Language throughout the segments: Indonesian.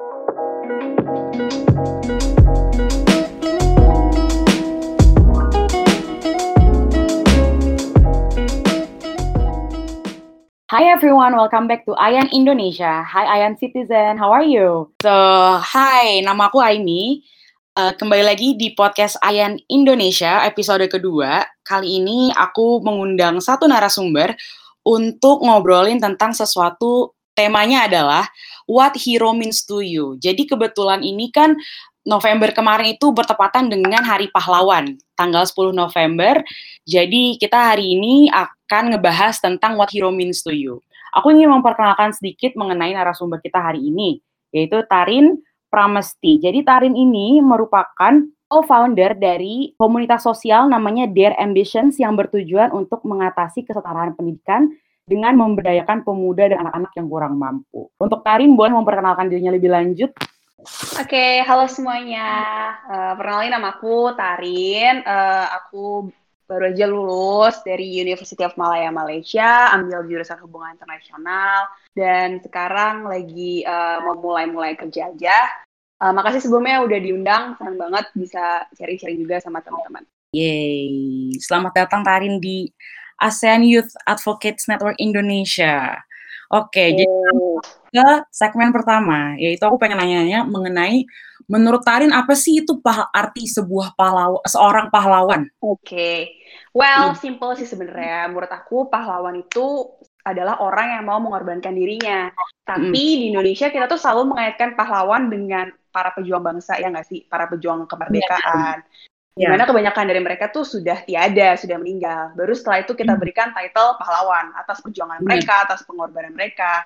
Hi everyone, welcome back to Ayan Indonesia. Hi Ayan Citizen, how are you? So, hi, nama aku Aini. Uh, kembali lagi di podcast Ayan Indonesia episode kedua. Kali ini aku mengundang satu narasumber untuk ngobrolin tentang sesuatu temanya adalah What Hero Means to You. Jadi kebetulan ini kan November kemarin itu bertepatan dengan Hari Pahlawan, tanggal 10 November. Jadi kita hari ini akan ngebahas tentang what hero means to you. Aku ingin memperkenalkan sedikit mengenai narasumber kita hari ini, yaitu Tarin Pramesti. Jadi Tarin ini merupakan co-founder dari komunitas sosial namanya Dare Ambitions yang bertujuan untuk mengatasi kesetaraan pendidikan dengan memberdayakan pemuda dan anak-anak yang kurang mampu. Untuk Tarin, boleh memperkenalkan dirinya lebih lanjut? Oke, okay, halo semuanya. Uh, perkenalin nama aku Tarin. Uh, aku baru aja lulus dari University of Malaya Malaysia, ambil jurusan hubungan internasional, dan sekarang lagi uh, mau mulai-mulai kerja aja. Uh, makasih sebelumnya udah diundang, senang banget bisa sharing-sharing juga sama teman-teman. Yeay, selamat datang Tarin di ASEAN Youth Advocates Network Indonesia. Oke, okay, oh. jadi ke segmen pertama, yaitu aku pengen nanya-nanya mengenai menurut Tarin apa sih itu arti sebuah pahlawan, seorang pahlawan? Oke, okay. well, hmm. simple sih sebenarnya. Menurut aku pahlawan itu adalah orang yang mau mengorbankan dirinya. Tapi hmm. di Indonesia kita tuh selalu mengaitkan pahlawan dengan para pejuang bangsa ya nggak sih, para pejuang kemerdekaan. Yeah. Di mana kebanyakan dari mereka tuh sudah tiada, sudah meninggal. Baru setelah itu kita hmm. berikan title pahlawan atas perjuangan hmm. mereka, atas pengorbanan mereka.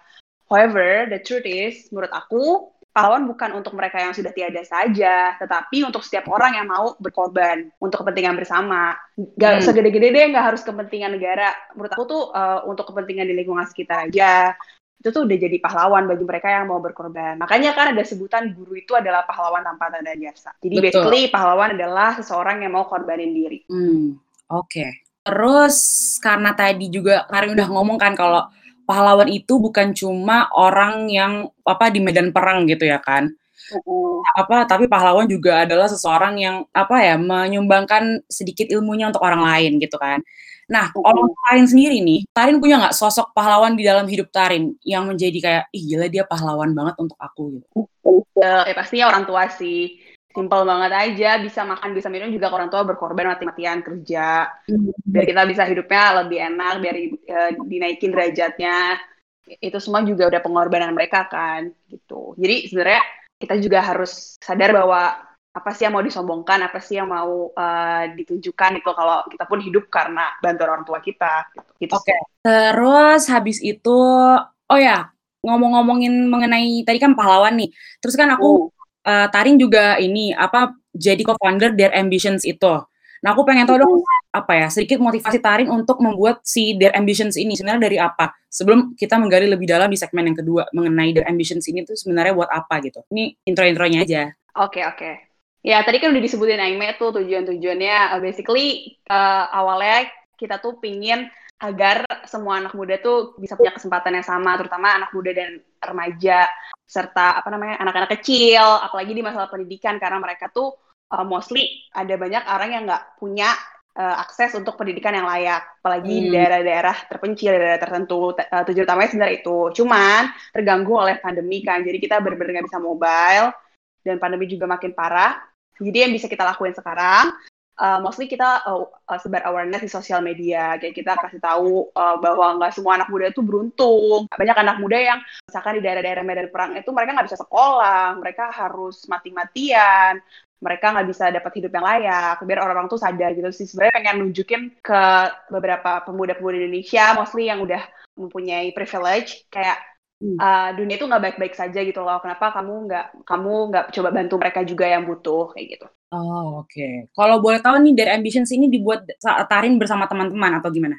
However, the truth is, menurut aku, pahlawan bukan untuk mereka yang sudah tiada saja, tetapi untuk setiap orang yang mau berkorban untuk kepentingan bersama. Gak hmm. segede-gede deh, nggak harus kepentingan negara. Menurut aku tuh uh, untuk kepentingan di lingkungan sekitar aja itu tuh udah jadi pahlawan bagi mereka yang mau berkorban. Makanya kan ada sebutan guru itu adalah pahlawan tanpa tanda jasa. Jadi Betul. basically pahlawan adalah seseorang yang mau korbanin diri. Hmm, oke. Okay. Terus karena tadi juga Karin udah ngomong kan kalau pahlawan itu bukan cuma orang yang apa di medan perang gitu ya kan. Uh, apa tapi pahlawan juga adalah seseorang yang apa ya menyumbangkan sedikit ilmunya untuk orang lain gitu kan. Nah, kalau Tarin sendiri nih, Tarin punya nggak sosok pahlawan di dalam hidup Tarin yang menjadi kayak, ih gila dia pahlawan banget untuk aku gitu? Ya, ya pastinya orang tua sih. Simpel banget aja, bisa makan, bisa minum juga orang tua berkorban mati-matian kerja. Biar kita bisa hidupnya lebih enak, biar uh, dinaikin derajatnya. Itu semua juga udah pengorbanan mereka kan, gitu. Jadi sebenarnya kita juga harus sadar bahwa apa sih yang mau disombongkan, apa sih yang mau uh, ditunjukkan itu kalau kita pun hidup karena bantuan orang tua kita. Gitu, gitu Oke. Okay. Terus habis itu, oh ya ngomong-ngomongin mengenai tadi kan pahlawan nih. Terus kan aku uh. uh, Tarin juga ini apa jadi co-founder Their Ambitions itu. Nah aku pengen tahu dong apa ya sedikit motivasi Tarin untuk membuat si Their Ambitions ini sebenarnya dari apa? Sebelum kita menggali lebih dalam di segmen yang kedua mengenai Their Ambitions ini tuh sebenarnya buat apa gitu. Ini intro-intronya aja. Oke okay, oke. Okay. Ya, tadi kan udah disebutin Aime tuh tujuan-tujuannya. Uh, basically, uh, awalnya kita tuh pingin agar semua anak muda tuh bisa punya kesempatan yang sama, terutama anak muda dan remaja, serta apa namanya anak-anak kecil, apalagi di masalah pendidikan, karena mereka tuh uh, mostly ada banyak orang yang nggak punya uh, akses untuk pendidikan yang layak, apalagi hmm. di daerah-daerah terpencil, daerah tertentu. Uh, tujuan utamanya sebenarnya itu, cuman terganggu oleh pandemi kan, jadi kita benar-benar nggak bisa mobile, dan pandemi juga makin parah jadi yang bisa kita lakuin sekarang, uh, mostly kita uh, uh, sebar awareness di sosial media. Kayak kita kasih tahu uh, bahwa nggak semua anak muda itu beruntung. Banyak anak muda yang misalkan di daerah-daerah medan perang itu mereka nggak bisa sekolah, mereka harus mati-matian, mereka nggak bisa dapat hidup yang layak. Biar orang-orang tuh sadar gitu sih. Sebenarnya pengen nunjukin ke beberapa pemuda-pemuda Indonesia, mostly yang udah mempunyai privilege, kayak uh, dunia itu nggak baik-baik saja gitu loh. Kenapa kamu nggak kamu nggak coba bantu mereka juga yang butuh kayak gitu? Oh oke. Okay. Kalau boleh tahu nih dari Ambitions ini dibuat Tarin bersama teman-teman atau gimana?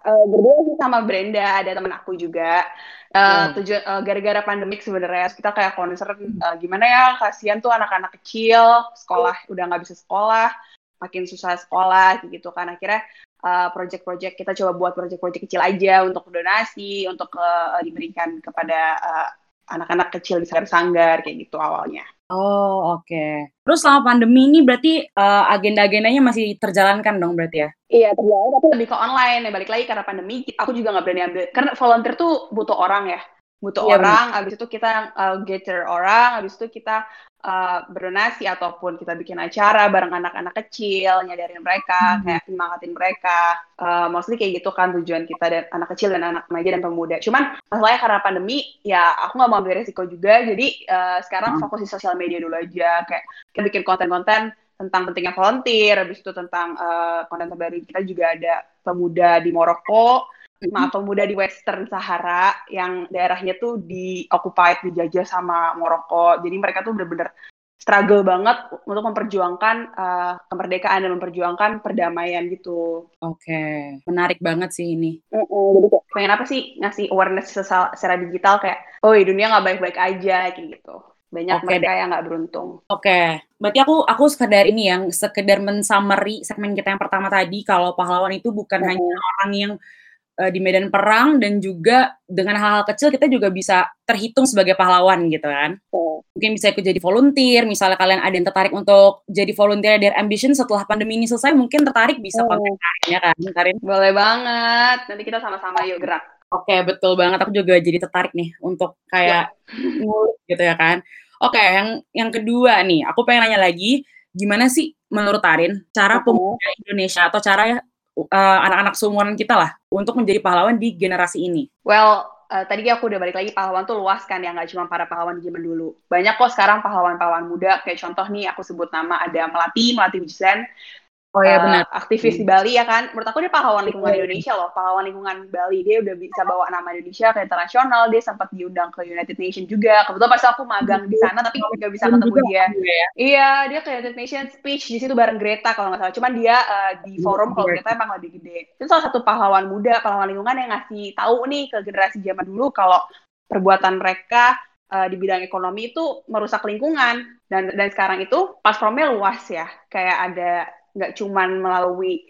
Uh, berdua sih sama Brenda, ada teman aku juga. Uh, oh. tujuan uh, gara-gara pandemik sebenarnya kita kayak concern uh, gimana ya kasihan tuh anak-anak kecil sekolah udah nggak bisa sekolah makin susah sekolah gitu kan akhirnya uh, project-project kita coba buat project-project kecil aja untuk donasi untuk uh, diberikan kepada uh, anak-anak kecil di sanggar-sanggar kayak gitu awalnya. Oh, oke. Okay. Terus selama pandemi ini berarti uh, agenda-agendanya masih terjalankan dong berarti ya? Iya, terjalan tapi lebih ke online ya. Balik lagi karena pandemi, aku juga nggak berani ambil. Karena volunteer tuh butuh orang ya. Butuh iya, orang, bener. abis itu kita uh, gather orang, abis itu kita uh, berdonasi ataupun kita bikin acara bareng anak-anak kecil, nyadarin mereka, hmm. kayak semangatin mereka. Uh, mostly kayak gitu kan tujuan kita dan anak kecil dan anak remaja dan pemuda. Cuman masalahnya karena pandemi, ya aku nggak mau ambil resiko juga. Jadi uh, sekarang hmm. fokus di sosial media dulu aja, kayak kita bikin konten-konten tentang pentingnya volunteer, habis itu tentang uh, konten terbaru kita juga ada pemuda di Maroko maaf pemuda di Western Sahara yang daerahnya tuh di occupied dijajah sama Maroko jadi mereka tuh bener-bener struggle banget untuk memperjuangkan uh, kemerdekaan dan memperjuangkan perdamaian gitu. Oke, okay. menarik banget sih ini. Mm -mm, jadi pengen apa sih ngasih awareness secara digital kayak, oh dunia nggak baik-baik aja kayak gitu. Banyak okay, mereka yang nggak beruntung. Oke, okay. berarti aku aku sekedar ini yang sekedar mensummary segmen kita yang pertama tadi kalau pahlawan itu bukan mm hanya orang yang uh, di medan perang dan juga dengan hal-hal kecil kita juga bisa terhitung sebagai pahlawan gitu kan. Oh. Mungkin bisa ikut jadi volunteer, misalnya kalian ada yang tertarik untuk jadi volunteer dari Ambition setelah pandemi ini selesai, mungkin tertarik bisa oh. kontak ya kan, Karin? Boleh banget. Nanti kita sama-sama yuk gerak. Oke, okay, betul banget. Aku juga jadi tertarik nih untuk kayak ya. ngulik gitu ya kan. Oke, okay, yang yang kedua nih, aku pengen nanya lagi, gimana sih menurut Tarin cara pemuda Indonesia atau cara uh, anak-anak seumuran kita lah untuk menjadi pahlawan di generasi ini? Well, uh, tadi aku udah balik lagi pahlawan tuh luas kan ya nggak cuma para pahlawan di zaman dulu. Banyak kok sekarang pahlawan-pahlawan muda kayak contoh nih aku sebut nama ada Melati, Melati Wijen, Oh ya benar. Uh, aktivis hmm. di Bali ya kan. Menurut aku dia pahlawan lingkungan Indonesia loh, pahlawan lingkungan Bali. Dia udah bisa bawa nama Indonesia ke internasional. Dia sempat diundang ke United Nations juga. Kebetulan pas aku magang di sana tapi nggak bisa ketemu dia. Ya. Iya, dia ke United Nations speech di situ bareng Greta kalau nggak salah. Cuman dia uh, di iya, forum kalau Greta emang lebih gede. Itu salah satu pahlawan muda, pahlawan lingkungan yang ngasih tahu nih ke generasi zaman dulu kalau perbuatan mereka uh, di bidang ekonomi itu merusak lingkungan dan dan sekarang itu platformnya luas ya kayak ada nggak cuman melalui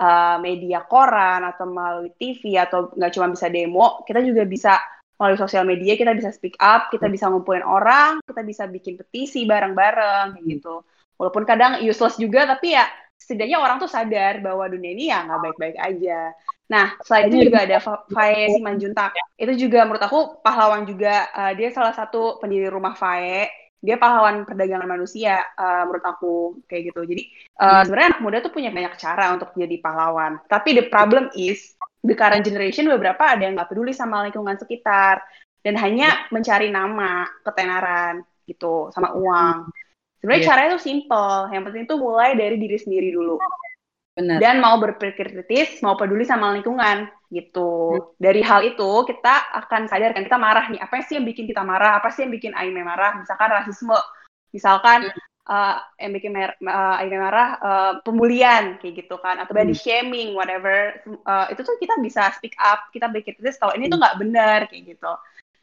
uh, media koran atau melalui TV atau nggak cuma bisa demo, kita juga bisa melalui sosial media kita bisa speak up, kita bisa ngumpulin orang, kita bisa bikin petisi bareng-bareng gitu. Walaupun kadang useless juga, tapi ya setidaknya orang tuh sadar bahwa dunia ini ya nggak baik-baik aja. Nah, selain itu juga ada Faye Simanjuntak. Itu juga menurut aku pahlawan juga. Uh, dia salah satu pendiri rumah Faye dia pahlawan perdagangan manusia uh, menurut aku kayak gitu. Jadi uh, hmm. sebenarnya anak muda tuh punya banyak cara untuk jadi pahlawan. Tapi the problem is the current generation beberapa ada yang nggak peduli sama lingkungan sekitar dan hanya mencari nama ketenaran gitu sama uang. Sebenarnya yeah. caranya tuh simple. Yang penting tuh mulai dari diri sendiri dulu. Benar. dan mau berpikir kritis, mau peduli sama lingkungan gitu. Hmm. Dari hal itu kita akan sadar kan kita marah nih, apa sih yang bikin kita marah, apa sih yang bikin Aime marah, misalkan rasisme, misalkan uh, yang bikin mer uh, Aime marah uh, pembulian kayak gitu kan, atau body hmm. shaming, whatever, uh, itu tuh kita bisa speak up, kita berpikir kritis kalau ini tuh nggak benar kayak gitu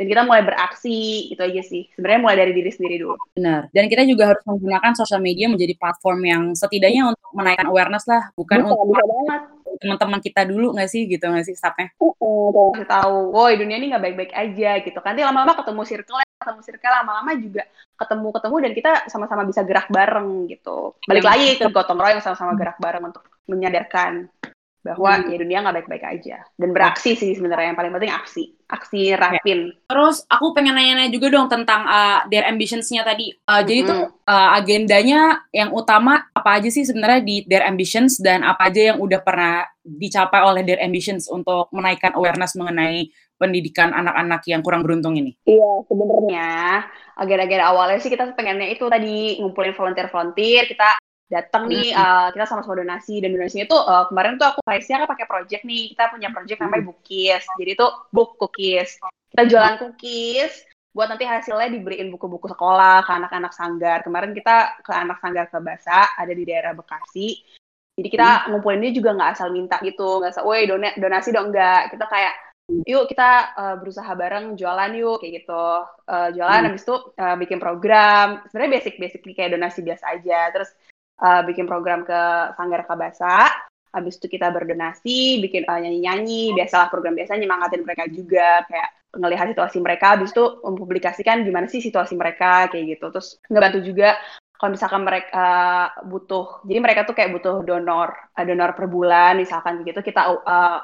dan kita mulai beraksi itu aja sih. Sebenarnya mulai dari diri sendiri dulu. Benar. Dan kita juga harus menggunakan sosial media menjadi platform yang setidaknya untuk menaikkan awareness lah. Bukan bisa, untuk teman-teman kita dulu nggak sih? Gitu nggak sih stepnya uh, uh, tahu woi dunia ini nggak baik-baik aja gitu kan. Nanti lama-lama ketemu circle ketemu circle lama-lama juga ketemu-ketemu dan kita sama-sama bisa gerak bareng gitu. Balik lagi ke gotong royong sama-sama gerak bareng untuk menyadarkan bahwa hmm. ya dunia nggak baik-baik aja dan beraksi sih sebenarnya yang paling penting aksi aksi rapin. Ya. Terus aku pengen nanya-nanya juga dong tentang uh, their ambitionsnya tadi. Uh, hmm. Jadi tuh uh, agendanya yang utama apa aja sih sebenarnya di their ambitions dan apa aja yang udah pernah dicapai oleh their ambitions untuk menaikkan awareness mengenai pendidikan anak-anak yang kurang beruntung ini? Iya, sebenarnya agenda-agenda awalnya sih kita pengennya itu tadi ngumpulin volunteer-volunteer, kita datang nih uh, kita sama-sama donasi dan donasinya tuh uh, kemarin tuh aku price-nya kan pakai project nih. Kita punya project namanya Bookies jadi tuh book cookies. Kita jualan cookies buat nanti hasilnya diberiin buku-buku sekolah ke anak-anak sanggar. Kemarin kita ke anak sanggar ke Basa ada di daerah Bekasi. Jadi kita hmm. ngumpulinnya juga nggak asal minta gitu. Nggak asal, woi don donasi dong. Enggak kita kayak yuk kita uh, berusaha bareng jualan yuk kayak gitu. Uh, jualan hmm. habis itu uh, bikin program. Sebenarnya basic basic kayak donasi biasa aja. Terus uh, bikin program ke Sanggar Kabasa. Habis itu kita berdonasi, bikin uh, nyanyi-nyanyi, biasalah program biasa nyemangatin mereka juga kayak ngelihat situasi mereka, habis itu mempublikasikan gimana sih situasi mereka kayak gitu. Terus ngebantu juga kalau misalkan mereka uh, butuh, jadi mereka tuh kayak butuh donor, uh, donor per bulan misalkan gitu, kita uh,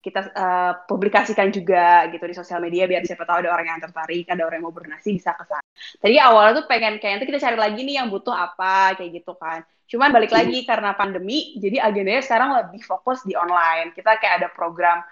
kita uh, publikasikan juga gitu di sosial media biar siapa tahu ada orang yang tertarik, ada orang yang mau berdonasi bisa ke sana. Tadi awalnya tuh pengen kayak nanti kita cari lagi nih yang butuh apa kayak gitu kan. Cuman balik hmm. lagi karena pandemi, jadi agendanya sekarang lebih fokus di online. Kita kayak ada program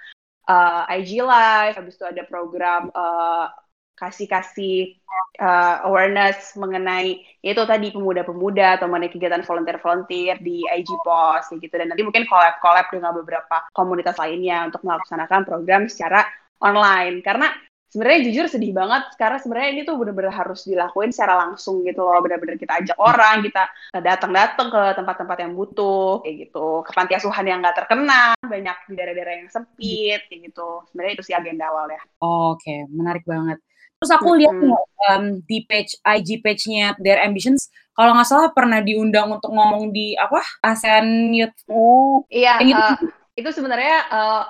uh, IG Live, habis itu ada program uh, kasih-kasih uh, awareness mengenai itu tadi pemuda-pemuda atau mengenai kegiatan volunteer-volunteer di IG Post gitu dan nanti mungkin collab-collab dengan beberapa komunitas lainnya untuk melaksanakan program secara online karena sebenarnya jujur sedih banget karena sebenarnya ini tuh benar-benar harus dilakuin secara langsung gitu loh. Benar-benar kita ajak orang kita datang-datang ke tempat-tempat yang butuh kayak gitu. Ke panti asuhan yang nggak terkena banyak di daerah-daerah yang sempit kayak gitu. Sebenarnya itu sih agenda awal ya. Oh, oke okay. menarik banget. Terus aku lihat um, di page IG page-nya Their Ambitions. Kalau nggak salah pernah diundang untuk ngomong di apa? ASEAN Youth. Oh, iya. Uh, itu sebenarnya uh,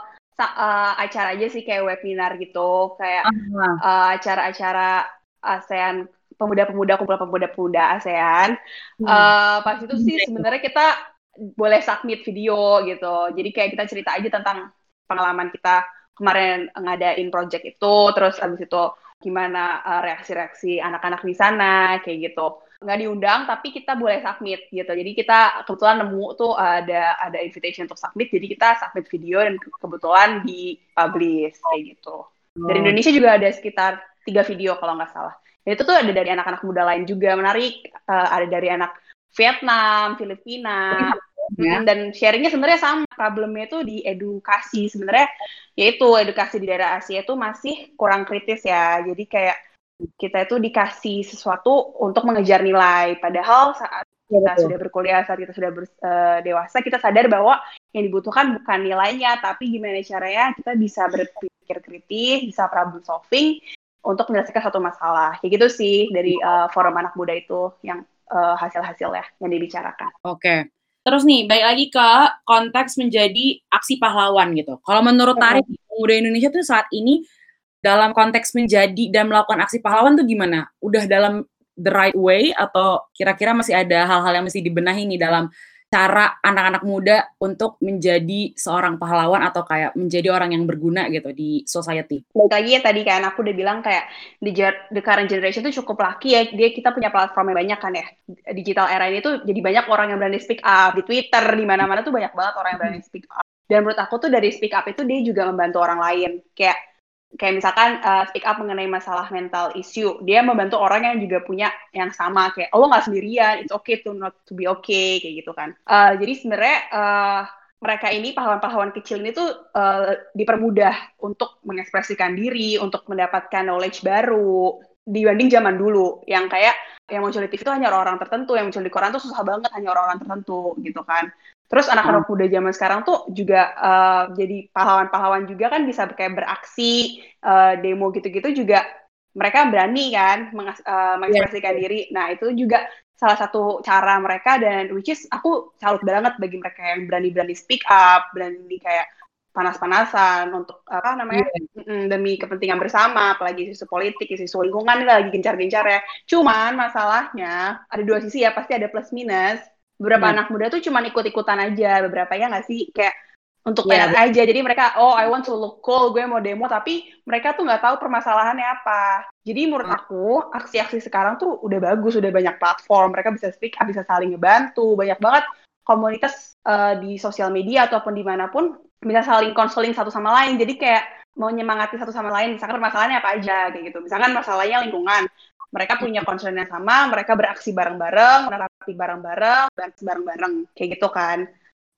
uh, acara aja sih kayak webinar gitu, kayak uh, acara-acara ASEAN pemuda-pemuda kumpulan pemuda-pemuda ASEAN. Hmm. Uh, pas itu sih sebenarnya kita boleh submit video gitu. Jadi kayak kita cerita aja tentang pengalaman kita kemarin ngadain project itu, terus abis itu gimana uh, reaksi-reaksi anak-anak di sana kayak gitu nggak diundang tapi kita boleh submit gitu. Jadi kita kebetulan nemu tuh ada ada invitation untuk submit jadi kita submit video dan kebetulan di publish kayak gitu. Dari oh. Indonesia juga ada sekitar tiga video kalau nggak salah. Dan itu tuh ada dari anak-anak muda lain juga. Menarik uh, ada dari anak Vietnam Filipina ya. dan sharingnya sebenarnya sama. Problemnya itu di edukasi. Sebenarnya yaitu edukasi di daerah Asia itu masih kurang kritis ya. Jadi kayak kita itu dikasih sesuatu untuk mengejar nilai padahal saat kita sudah berkuliah saat kita sudah ber, uh, dewasa kita sadar bahwa yang dibutuhkan bukan nilainya tapi gimana caranya kita bisa berpikir kritis bisa problem solving untuk menyelesaikan satu masalah kayak gitu sih dari uh, forum anak muda itu yang uh, hasil-hasilnya yang dibicarakan. Oke. Okay. Terus nih, balik lagi ke konteks menjadi aksi pahlawan gitu. Kalau menurut Tarik, pemuda Indonesia tuh saat ini dalam konteks menjadi dan melakukan aksi pahlawan tuh gimana? Udah dalam the right way atau kira-kira masih ada hal-hal yang mesti dibenahi nih dalam cara anak-anak muda untuk menjadi seorang pahlawan atau kayak menjadi orang yang berguna gitu di society. Baik lagi ya tadi kan aku udah bilang kayak di the current generation itu cukup laki ya dia kita punya platform yang banyak kan ya digital era ini tuh jadi banyak orang yang berani speak up di Twitter di mana-mana tuh banyak banget orang yang berani speak up dan menurut aku tuh dari speak up itu dia juga membantu orang lain kayak kayak misalkan uh, speak up mengenai masalah mental issue dia membantu orang yang juga punya yang sama kayak oh, lo nggak sendirian it's okay to not to be okay kayak gitu kan. Uh, jadi sebenarnya uh, mereka ini pahlawan-pahlawan kecil ini tuh uh, dipermudah untuk mengekspresikan diri untuk mendapatkan knowledge baru dibanding zaman dulu yang kayak yang muncul di TV itu hanya orang-orang tertentu yang muncul di koran tuh susah banget hanya orang-orang tertentu gitu kan Terus anak-anak hmm. muda zaman sekarang tuh juga uh, jadi pahlawan-pahlawan juga kan bisa kayak beraksi, uh, demo gitu-gitu juga mereka berani kan mengas uh, mengekspresikan yeah. diri. Nah itu juga salah satu cara mereka dan which is aku salut banget bagi mereka yang berani-berani speak up, berani kayak panas-panasan untuk apa namanya yeah. demi kepentingan bersama, apalagi isu politik, isu lingkungan ini lagi gencar-gencar ya. Cuman masalahnya ada dua sisi ya, pasti ada plus minus beberapa hmm. anak muda tuh cuma ikut-ikutan aja beberapa ya nggak sih? Kayak untuk yeah, aja. Jadi mereka oh I want to look cool gue mau demo. Tapi mereka tuh nggak tahu permasalahannya apa. Jadi menurut hmm. aku aksi-aksi sekarang tuh udah bagus udah banyak platform. Mereka bisa speak bisa saling ngebantu. Banyak banget komunitas uh, di sosial media ataupun di mana pun bisa saling konseling satu sama lain. Jadi kayak mau nyemangati satu sama lain. Misalkan permasalahannya apa aja kayak gitu. Misalkan masalahnya lingkungan mereka punya concern yang sama, mereka beraksi bareng-bareng, menerapi bareng-bareng, dan bareng-bareng, kayak gitu kan.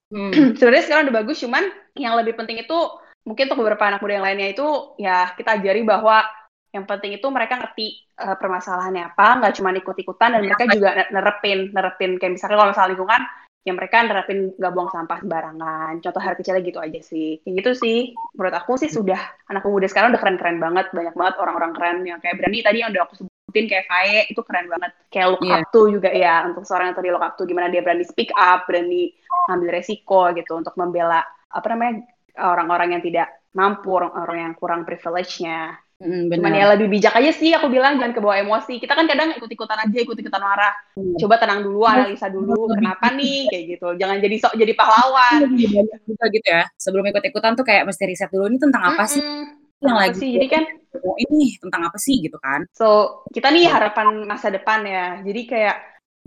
Hmm. Sebenarnya sekarang udah bagus, cuman yang lebih penting itu mungkin untuk beberapa anak muda yang lainnya itu ya kita ajari bahwa yang penting itu mereka ngerti uh, permasalahannya apa, nggak cuma ikut-ikutan dan mereka juga nerepin, nerepin kayak misalnya kalau masalah lingkungan, ya mereka nerapin nggak buang sampah sembarangan. Contoh hal kecilnya gitu aja sih. Kayak gitu sih. Menurut aku sih sudah anak muda sekarang udah keren-keren banget. Banyak banget orang-orang keren yang kayak berani tadi yang udah aku sebut sebutin kayak Faye itu keren banget. Kayak look yeah. up to juga ya untuk seorang yang tadi look up to gimana dia berani speak up, berani ambil resiko gitu untuk membela apa namanya orang-orang yang tidak mampu, orang-orang yang kurang privilege-nya Mm, Cuman benar. ya lebih bijak aja sih aku bilang jangan kebawa emosi. Kita kan kadang ikut-ikutan aja, ikut-ikutan marah. Iya. Coba tenang dulu, analisa dulu kenapa nih kayak gitu. Jangan jadi sok jadi pahlawan. Lebih banyak juga gitu ya. Sebelum ikut-ikutan tuh kayak mesti riset dulu ini tentang apa sih Mm-mm. Yang Apa lagi sih? Jadi kan oh, ini tentang apa sih gitu kan. so kita nih harapan masa depan ya. Jadi kayak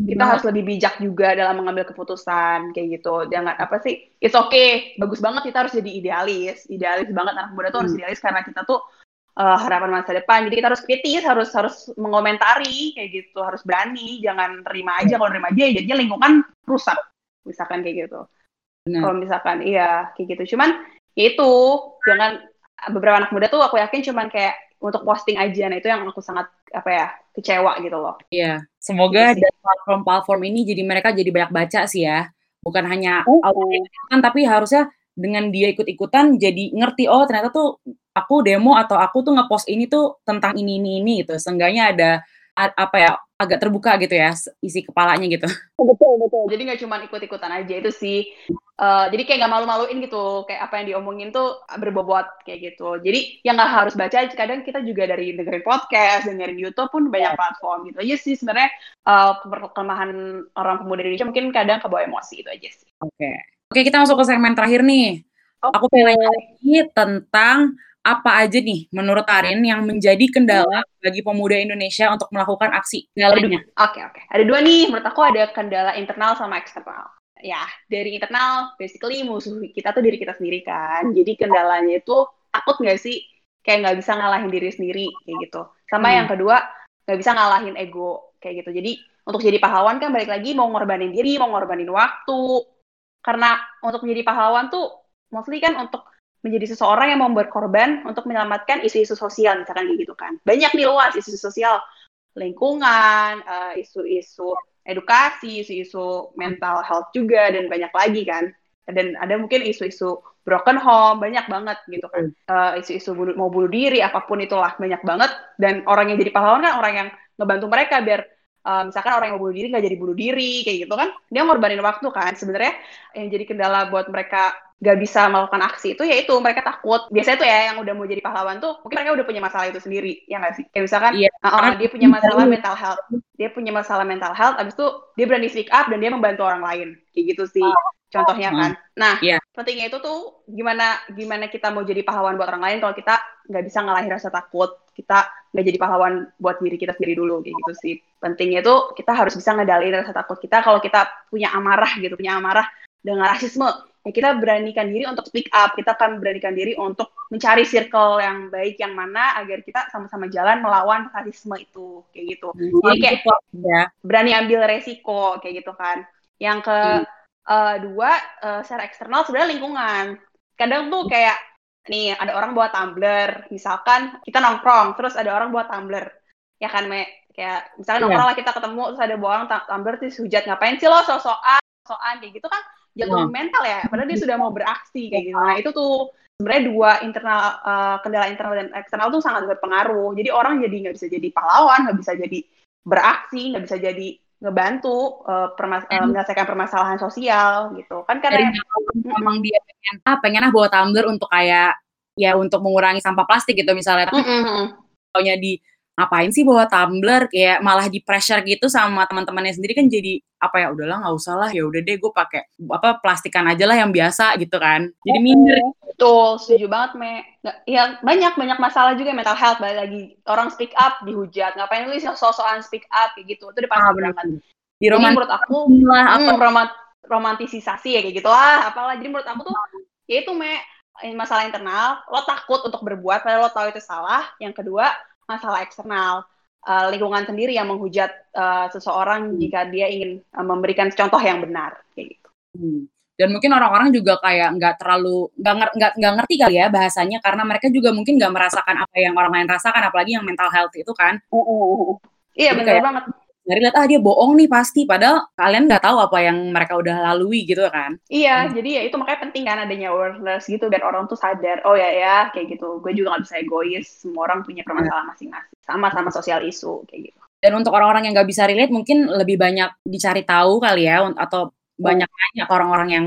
kita harus lebih bijak juga dalam mengambil keputusan kayak gitu. Jangan apa sih? It's okay, bagus banget kita harus jadi idealis. Idealis banget anak muda tuh harus Hmm. idealis karena kita tuh uh, harapan masa depan. Jadi kita harus kritis, harus harus mengomentari kayak gitu, harus berani, jangan terima aja. Kalau terima aja ya jadinya lingkungan rusak. Misalkan kayak gitu. Benar. Kalau misalkan iya kayak gitu. Cuman ya itu jangan beberapa anak muda tuh aku yakin cuman kayak untuk posting aja. Nah itu yang aku sangat apa ya kecewa gitu loh. Iya, semoga Gitu dari platform-platform ini jadi mereka jadi banyak baca sih ya. Bukan hanya Oh. audio kan tapi harusnya dengan dia ikut-ikutan jadi ngerti oh ternyata tuh aku demo atau aku tuh ngepost ini tuh tentang ini ini ini gitu. Seenggaknya ada apa ya agak terbuka gitu ya isi kepalanya gitu. betul betul jadi nggak cuma ikut-ikutan aja itu sih Eh, jadi kayak nggak malu-maluin gitu kayak apa yang diomongin tuh berbobot kayak gitu jadi yang nggak harus baca kadang kita juga dari dengerin podcast dengerin YouTube pun banyak platform gitu aja sih sebenarnya eh, kelemahan orang pemuda Indonesia mungkin kadang kebawa emosi itu aja sih Oke. Oke, kita masuk ke segmen terakhir nih. Aku pengen nanya lagi tentang apa aja nih menurut Arin yang menjadi kendala bagi pemuda Indonesia untuk melakukan aksi kendalanya. Oke oke. Ada dua nih. Menurut aku ada kendala internal sama eksternal. Ya dari internal, basically musuh kita tuh diri kita sendiri kan. Jadi kendalanya itu takut nggak sih? Kayak nggak bisa ngalahin diri sendiri kayak gitu. Sama Hmm. yang kedua nggak bisa ngalahin ego kayak gitu. Jadi untuk jadi pahlawan kan balik lagi mau ngorbanin diri, mau ngorbanin waktu. Karena untuk menjadi pahlawan tuh mostly kan untuk menjadi seseorang yang mau berkorban untuk menyelamatkan isu-isu sosial misalkan kayak gitu kan. Banyak nih luas isu sosial lingkungan, eh, isu-isu edukasi, isu-isu mental health juga dan banyak lagi kan. Dan ada mungkin isu-isu broken home banyak banget gitu kan. Eh, isu-isu bunuh- mau bunuh diri apa pun itulah banyak banget dan orang yang jadi pahlawan kan orang yang ngebantu mereka biar eh, misalkan orang yang mau bunuh diri nggak jadi bunuh diri kayak gitu kan. Dia ngorbanin waktu kan. Sebenarnya yang jadi kendala buat mereka gak bisa melakukan aksi itu yaitu mereka takut. Biasanya tuh ya yang udah mau jadi pahlawan tuh mungkin mereka udah punya masalah itu sendiri ya nggak sih? Kayak misalkan Iya, uh, uh, dia punya masalah mental health. Dia punya masalah mental health abis itu dia berani speak up dan dia membantu orang lain. Kayak gitu sih contohnya kan. Nah Iya. pentingnya itu tuh gimana gimana kita mau jadi pahlawan buat orang lain kalau kita nggak bisa ngalahin rasa takut. Kita nggak jadi pahlawan buat diri kita sendiri dulu kayak gitu sih pentingnya itu kita harus bisa ngedalin rasa takut kita kalau kita punya amarah gitu punya amarah dengan rasisme ya kita beranikan diri untuk speak up kita akan beranikan diri untuk mencari circle yang baik yang mana agar kita sama-sama jalan melawan rasisme itu kayak gitu Jadi kayak- ya. berani ambil resiko kayak gitu kan. Yang ke Hmm. eh, dua eh, secara eksternal sebenarnya lingkungan. Kadang tuh kayak nih ada orang bawa tumbler, misalkan kita nongkrong terus ada orang bawa tumbler. Ya kan, Me? Kayak Iya. nongkrong lah kita ketemu terus ada orang tumbler terus hujat ngapain sih lo sok-sokan, sokan kayak gitu kan jatuh Hmm. mental ya. Padahal dia sudah mau beraksi kayak gitu. Nah, itu tuh sebenarnya dua internal eh, kendala internal dan eksternal tuh sangat berpengaruh. Jadi orang jadi nggak bisa jadi pahlawan, nggak bisa jadi beraksi, nggak bisa jadi ngebantu eh, permas- eh, menyelesaikan permasalahan sosial gitu. Kan karena memang dia pengen ah pengen ah bawa tumbler untuk kayak ya untuk mengurangi sampah plastik gitu misalnya. Tapi Mm-mm. taunya di ngapain sih bawa tumbler kayak malah di pressure gitu sama teman-temannya sendiri kan jadi apa ya udahlah nggak usah lah ya udah deh gue pakai apa plastikan aja lah yang biasa gitu kan jadi minder Betul, setuju banget, Me. Ya, banyak, banyak masalah juga mental health. Balik lagi, orang speak up, dihujat. Ngapain lu sok-sokan speak up, kayak gitu. Itu pasti ah, bener. banget. di Jadi romantis menurut aku, lah apa hmm, romant- romantisasi ya kayak gitu lah. Apalah, jadi menurut aku tuh, ya itu, Me, masalah internal, lo takut untuk berbuat, padahal lo tahu itu salah. Yang kedua, masalah eksternal. Eh, lingkungan sendiri yang menghujat eh, seseorang jika dia ingin eh, memberikan contoh yang benar, kayak gitu. Hmm. dan mungkin orang-orang juga kayak nggak terlalu nggak nggak nggak ngerti kali ya bahasanya karena mereka juga mungkin nggak merasakan apa yang orang lain rasakan apalagi yang mental health itu kan Iya, Jadi benar kayak- banget. Dari lihat ah dia bohong nih pasti padahal kalian nggak tahu apa yang mereka udah lalui gitu kan Iya, Hmm. jadi ya itu makanya penting kan adanya awareness gitu biar orang tuh sadar, oh ya ya kayak gitu. Gue juga nggak bisa egois, semua orang punya permasalahan masing-masing, sama-sama sosial isu kayak gitu. dan untuk orang-orang yang nggak bisa relate mungkin lebih banyak dicari tahu kali ya atau banyak nanya ke orang-orang yang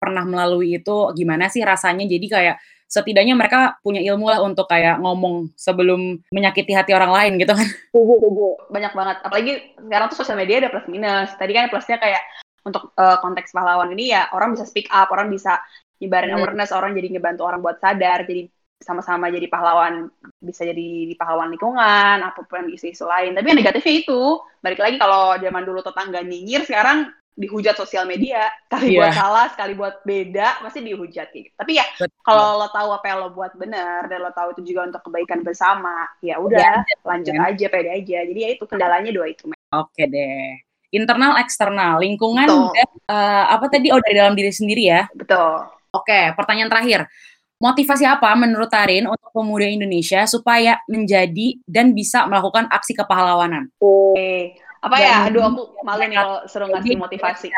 pernah melalui itu gimana sih rasanya jadi kayak setidaknya mereka punya ilmu lah untuk kayak ngomong sebelum menyakiti hati orang lain gitu kan. Banyak banget. Apalagi sekarang tuh sosial media ada plus minus. Tadi kan plusnya kayak untuk uh, konteks pahlawan ini ya orang bisa speak up, orang bisa nyebarin hmm. awareness, orang jadi ngebantu orang buat sadar, jadi sama-sama jadi pahlawan bisa jadi di pahlawan lingkungan apa pun isu-isu lain tapi yang negatifnya itu balik lagi kalau zaman dulu tetangga nyinyir sekarang dihujat sosial media sekali yeah. buat salah sekali buat beda pasti dihujat gitu. Tapi ya kalau lo tahu apa yang lo buat benar dan lo tahu itu juga untuk kebaikan bersama ya udah yeah. lanjut yeah. aja pede aja. Jadi ya itu kendalanya dua itu oke okay deh. Internal eksternal. Lingkungan dan uh, apa tadi? Oh dari dalam diri sendiri ya? Betul. Oke okay, pertanyaan terakhir. Motivasi apa menurut Tarin untuk pemuda Indonesia supaya menjadi dan bisa melakukan aksi kepahlawanan? Oke, apa ya? Aduh, aku malu nih kalau seru ngasih motivasi.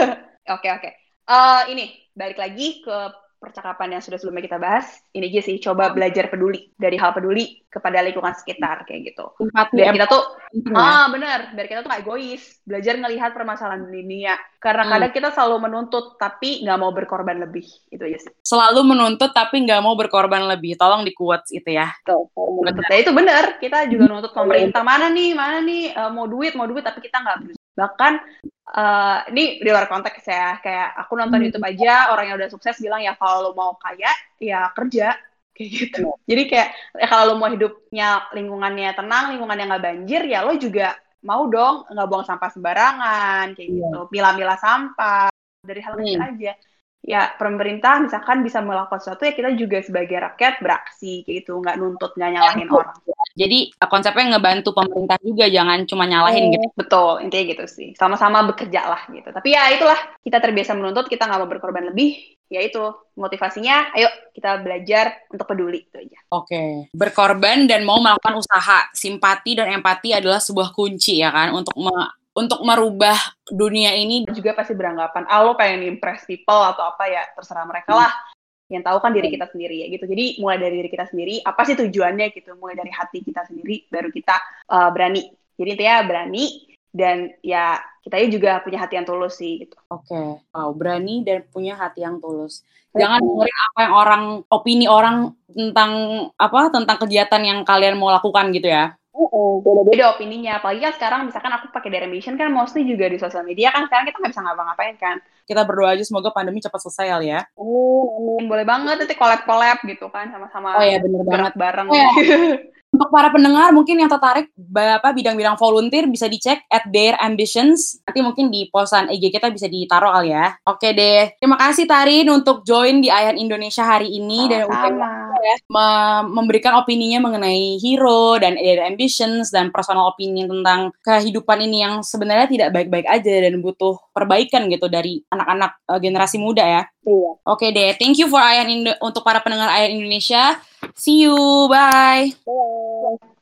Oke, oke. Eh, ini balik lagi ke percakapan yang sudah sebelumnya kita bahas, ini aja sih coba belajar peduli dari hal peduli kepada lingkungan sekitar kayak gitu. Biar kita tuh ah benar, biar kita tuh gak egois, belajar ngelihat permasalahan dunia. Karena hmm. kadang kita selalu menuntut tapi nggak mau berkorban lebih, itu aja sih. Selalu menuntut tapi nggak mau berkorban lebih, tolong di quotes itu ya. Tuh, menuntut. Ya itu benar, kita juga nuntut pemerintah mana nih, mana nih uh, mau duit, mau duit tapi kita nggak bahkan uh, ini di luar konteks ya kayak aku nonton hmm. YouTube aja orang yang udah sukses bilang ya kalau lo mau kaya ya kerja. Kayak gitu. Jadi kayak ya kalau lo mau hidupnya lingkungannya tenang lingkungannya nggak banjir ya lo juga mau dong nggak buang sampah sembarangan kayak yeah. gitu. Milah-milah sampah dari hal kecil hmm. aja. Ya pemerintah misalkan bisa melakukan sesuatu ya kita juga sebagai rakyat beraksi gitu. Nggak nuntut nggak nyalahin orang jadi konsepnya ngebantu pemerintah juga jangan cuma nyalahin oh, gitu. betul intinya gitu sih. Sama-sama bekerja lah gitu. Tapi ya itulah kita terbiasa menuntut kita nggak mau berkorban lebih ya itu. Motivasinya ayo kita belajar untuk peduli itu aja. Oke. Berkorban dan mau melakukan usaha. Simpati dan empati adalah sebuah kunci ya kan? Untuk untuk merubah dunia ini. Juga pasti beranggapan ah lo pengen impress people atau apa ya terserah mereka lah yang tahu kan diri kita sendiri ya gitu. Jadi mulai dari diri kita sendiri apa sih tujuannya gitu? Mulai dari hati kita sendiri baru kita uh, berani. Jadi intinya berani dan ya kita juga punya hati yang tulus sih gitu. Oke okay. wow berani dan punya hati yang tulus. Jangan dengerin apa yang orang opini orang tentang apa tentang kegiatan yang kalian mau lakukan gitu ya. Uh, beda-beda opininya. Apalagi kan sekarang misalkan aku pakai Dare Ambition kan mostly juga di sosial media kan. Sekarang kita nggak bisa ngapa-ngapain kan. Kita berdoa aja semoga pandemi cepat selesai ya. Oh, boleh banget nanti collab-collab gitu kan sama-sama. Oh iya bener banget. Bareng. Oh, iya. Untuk para pendengar mungkin yang tertarik apa bidang-bidang volunteer bisa dicek at their ambitions. Nanti mungkin di posan IG kita bisa ditaruh kali ya. Oke deh. Terima kasih Tarin untuk join di Ayan Indonesia hari ini dan udah ya memberikan opininya mengenai hero dan ya, ada ambitions dan personal opinion tentang kehidupan ini yang sebenarnya tidak baik-baik aja dan butuh perbaikan gitu dari anak-anak uh, generasi muda ya. Iya. Oke okay deh, thank you for Ayan Indo untuk para pendengar Ayan Indonesia. See you, bye. Bye.